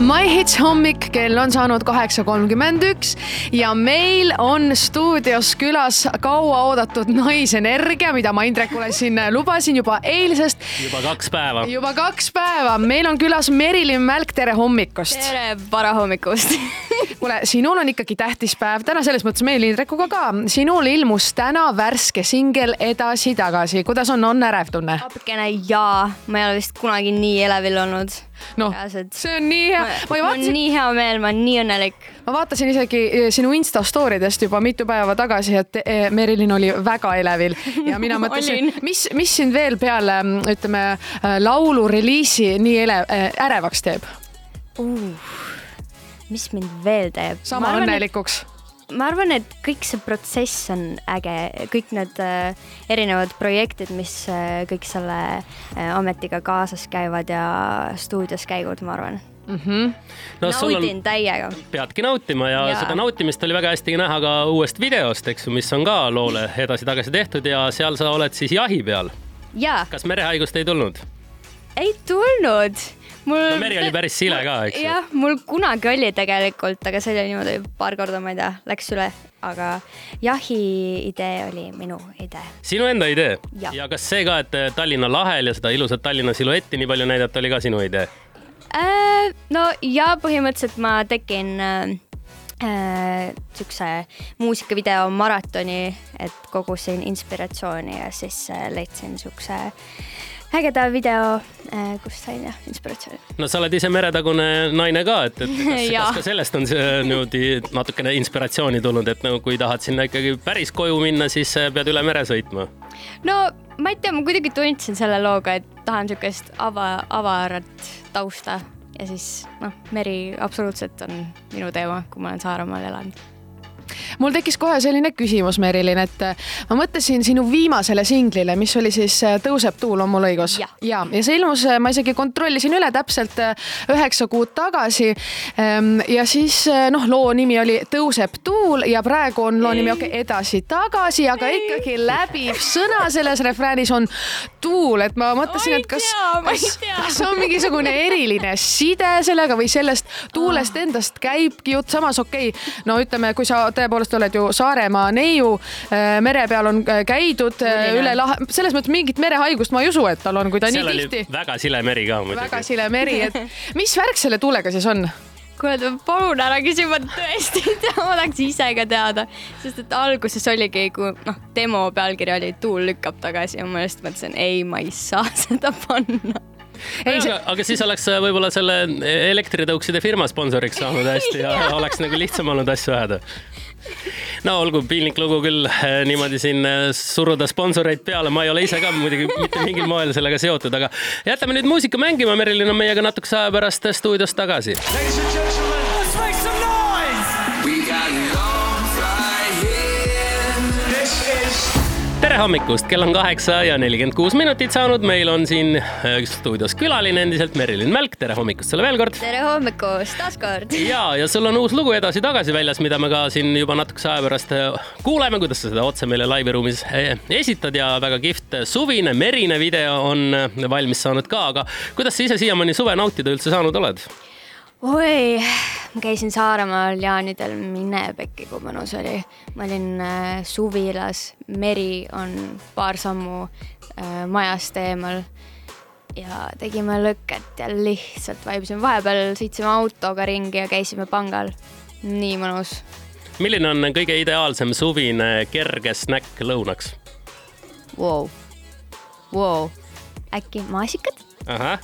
My Hits hommik, kell on saanud kaheksa kolmkümmend üks ja meil on stuudios külas kauaoodatud naisenergia, mida ma Indrekule siin lubasin juba eilsest. juba kaks päeva. juba kaks päeva, meil on külas Merilin Mälk, tere hommikust. tere varahommikust kuule, sinul on ikkagi tähtis päev täna selles mõttes meil Indrekuga ka. sinul ilmus täna värske singel Edasi-tagasi, kuidas on, on ärev tunne? natukene jaa, ma ei ole vist kunagi nii elevil olnud noh, see on nii hea. ma ei vaatasin. nii hea meel, ma olen nii õnnelik. ma vaatasin isegi eh, sinu Insta story dest juba mitu päeva tagasi, et eh, Merilin oli väga elevil ja mina mõtlesin, mis, mis sind veel peale ütleme äh, laulu reliisi nii ele-, ärevaks teeb uh,? Mis mind veel teeb? sama õnnelikuks et ma arvan, et kõik see protsess on äge, kõik need äh, erinevad projektid, mis äh, kõik selle äh, ametiga kaasas käivad ja stuudios käigud, ma arvan mm. -hmm. No, naudin on, täiega. peadki nautima ja, ja seda nautimist oli väga hästi näha ka uuest videost, eks ju, mis on ka loole edasi-tagasi tehtud ja seal sa oled siis jahi peal. kas merehaigust ei tulnud? ei tulnud mul no meri oli päris sile ka, eks ju? jah, mul kunagi oli tegelikult, aga see oli niimoodi paar korda, ma ei tea, läks üle, aga jahi idee oli minu idee. sinu enda idee? ja kas see ka, et Tallinna lahel ja seda ilusat Tallinna siluetti nii palju näidata, oli ka sinu idee äh,? no ja põhimõtteliselt ma tegin äh, äh, siukse muusikavideo maratoni, et kogusin inspiratsiooni ja siis äh, leidsin äh, ägeda video, äh, kust sain jah inspiratsiooni. no sa oled ise meretagune naine ka, et, et kas, kas ka sellest on see niimoodi natukene inspiratsiooni tulnud, et no kui tahad sinna ikkagi päris koju minna, siis äh, pead üle mere sõitma? no ma ei tea, ma kuidagi tundsin selle looga, et tahan niisugust ava, avarat tausta ja siis noh, meri absoluutselt on minu teema, kui ma olen Saaremaal elanud mul tekkis kohe selline küsimus, Merilin, et äh, ma mõtlesin sinu viimasele singlile, mis oli siis äh, Tõuseb tuul, on mul õigus? ja, ja, ja see ilmus, äh, ma isegi kontrollisin üle täpselt üheksa kuud tagasi. Ehm, ja siis noh, loo nimi oli Tõuseb tuul ja praegu on loo nimi okei okay, edasi-tagasi, aga ikkagi läbiv sõna selles refräänis on tuul, et ma mõtlesin, et kas, kas, kas on mingisugune eriline side sellega või sellest tuulest endast käibki jutt, samas okei okay,, no ütleme, kui sa tõepoolest oled ju Saaremaa neiu, äh, mere peal on äh, käidud. Äh, üle lahe, selles mõttes mingit merehaigust ma ei usu, et tal on, kui ta Seal nii tihti. väga sile meri ka muidugi. väga sile meri, et mis värk selle tuulega siis on? kuule, palun ära küsi, ma tõesti ei tea, ma tahaks ise ka teada, sest et alguses oligi, kui noh, demo pealkiri oli Tuul lükkab tagasi ja ma just mõtlesin, ei, ma ei saa seda panna ei, see... aga, aga siis oleks võib-olla selle elektritõukside firma sponsoriks saanud hästi ja oleks nagu lihtsam olnud asju ajada no olgu, piinlik lugu küll eh, niimoodi siin eh, suruda sponsoreid peale, ma ei ole ise ka muidugi mitte mingil moel sellega seotud, aga jätame nüüd muusika mängima, Merilin on meiega natukese aja pärast stuudios tagasi. Let's make some noise. We got tere hommikust, kell on kaheksa ja nelikümmend kuus minutit saanud, meil on siin äh, stuudios külaline endiselt Merilin Mälk, tere hommikust sulle veel kord. tere hommikust taas kord. ja, ja sul on uus lugu edasi-tagasi väljas, mida me ka siin juba natukese aja pärast äh, kuuleme, kuidas sa seda otse meile laivi ruumis äh, esitad ja väga kihvt suvine merine video on valmis saanud ka, aga kuidas sa ise siiamaani suve nautida üldse saanud oled? Oi, ma käisin Saaremaal jaanidel, mine pekki, kui mõnus oli. ma olin äh, suvilas, meri on paar sammu äh, majast eemal ja tegime lõket ja lihtsalt vaibisime, vahepeal sõitsime autoga ringi ja käisime pangal. nii mõnus. milline on kõige ideaalsem suvine kerge snäkk lõunaks wow.? Wow. äkki maasikad? ahah,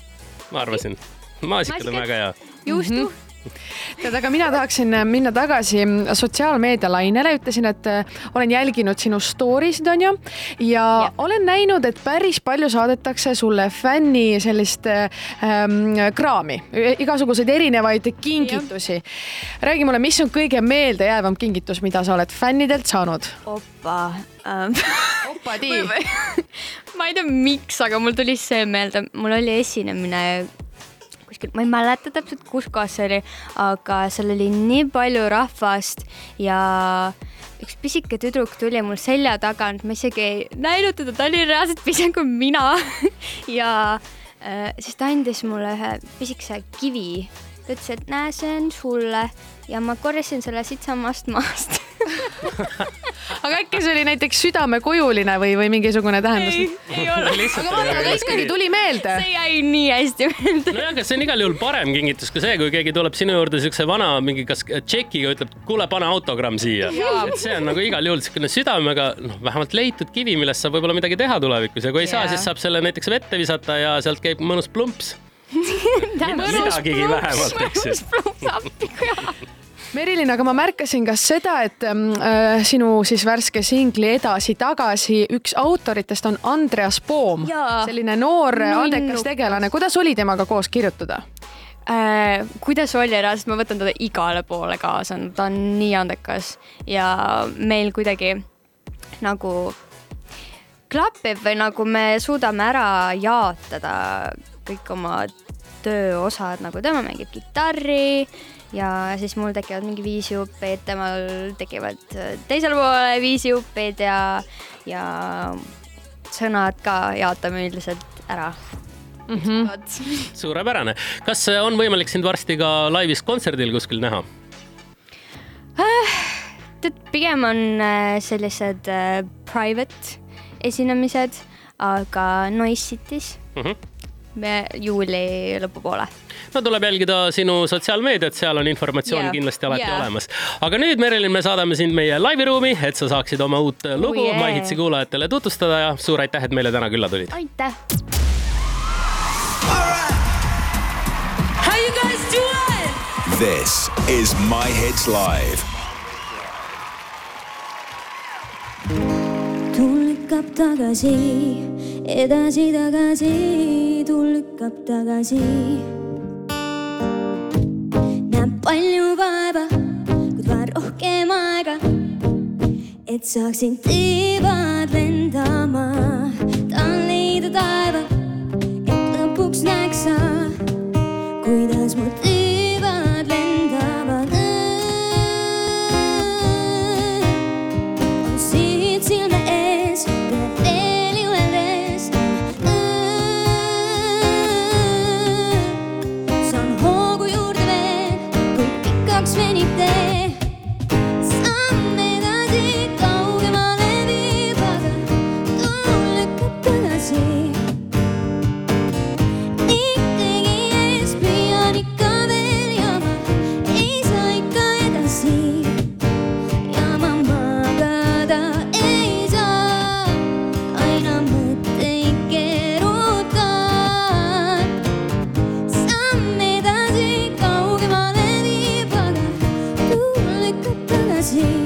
ma arvasin, maasikad on väga hea juustu mm. -hmm tead, aga mina tahaksin äh, minna tagasi sotsiaalmeedia lainele, ütlesin, et äh, olen jälginud sinu story sid onju ja, ja olen näinud, et päris palju saadetakse sulle fänni sellist ähm, kraami, igasuguseid erinevaid kingitusi. räägi mulle, mis on kõige meeldejäävam kingitus, mida sa oled fännidelt saanud? opa ähm. opadi ma ei tea, miks, aga mul tuli see meelde, mul oli esinemine kuskil, ma ei mäleta täpselt, kus kohas see oli, aga seal oli nii palju rahvast ja üks pisike tüdruk tuli mul selja tagant, ma isegi ei näinud teda, ta oli reaalselt pisem kui mina. Ja äh, siis ta andis mulle ühe pisikese kivi. Ta ütles, et näe, see on sulle. Ja ma korjasin selle siitsamast maast. aga äkki see oli näiteks südamekujuline või, või mingisugune tähendus? ei ole. aga vaata, aga ikkagi tuli meelde. see jäi nii hästi meelde. nojah, aga see on igal juhul parem kingitus kui see, kui keegi tuleb sinu juurde siukse vana mingi kas tšekiga, ütleb, kuule, pane autogramm siia. et see on nagu igal juhul siukene südamega, noh, vähemalt leitud kivi, millest saab võib-olla midagi teha tulevikus ja kui ei saa, Jaa. siis saab selle näiteks vette visata ja sealt käib mõnus plumps. midagigi vähemalt, eks ju. Merilin, aga ma märkasin ka seda, et ähm, äh, sinu siis värske singli Edasi-tagasi üks autoritest on Andreas Poom, selline noor andekas tegelane, kuidas oli temaga koos kirjutada? äh, kuidas oli reaalselt, ma võtan teda igale poole kaasa, ta on nii andekas ja meil kuidagi nagu klapib või nagu me suudame ära jaotada kõik oma tööosad, nagu tema mängib kitarri ja siis mul tekivad mingi viisiõppeid, temal tekivad äh, teisel poole viisiõppeid ja, ja sõnad ka jaotame üldiselt ära Mm -hmm. suurepärane. kas on võimalik sind varsti ka laivis kontserdil kuskil näha? tead, pigem on äh, sellised äh, private esinemised, aga Noise City's Mhm. Me juuli lõpupoole. no tuleb jälgida sinu sotsiaalmeediat, seal on informatsioon Jaa. kindlasti alati Jaa. olemas. aga nüüd, Merilin, me saadame sind meie laiviruumi, et sa saaksid oma uut lugu yeah. My Hitsi kuulajatele tutvustada ja suur aitäh, et meile täna külla tulid. aitäh. How you guys doing? This is My Hits Live. Lükkab tagasi, edasi-tagasi, tuul lükkab tagasi. näeb palju vaeva, kuid vaja rohkem aega, et saaksin tiivad Jesus.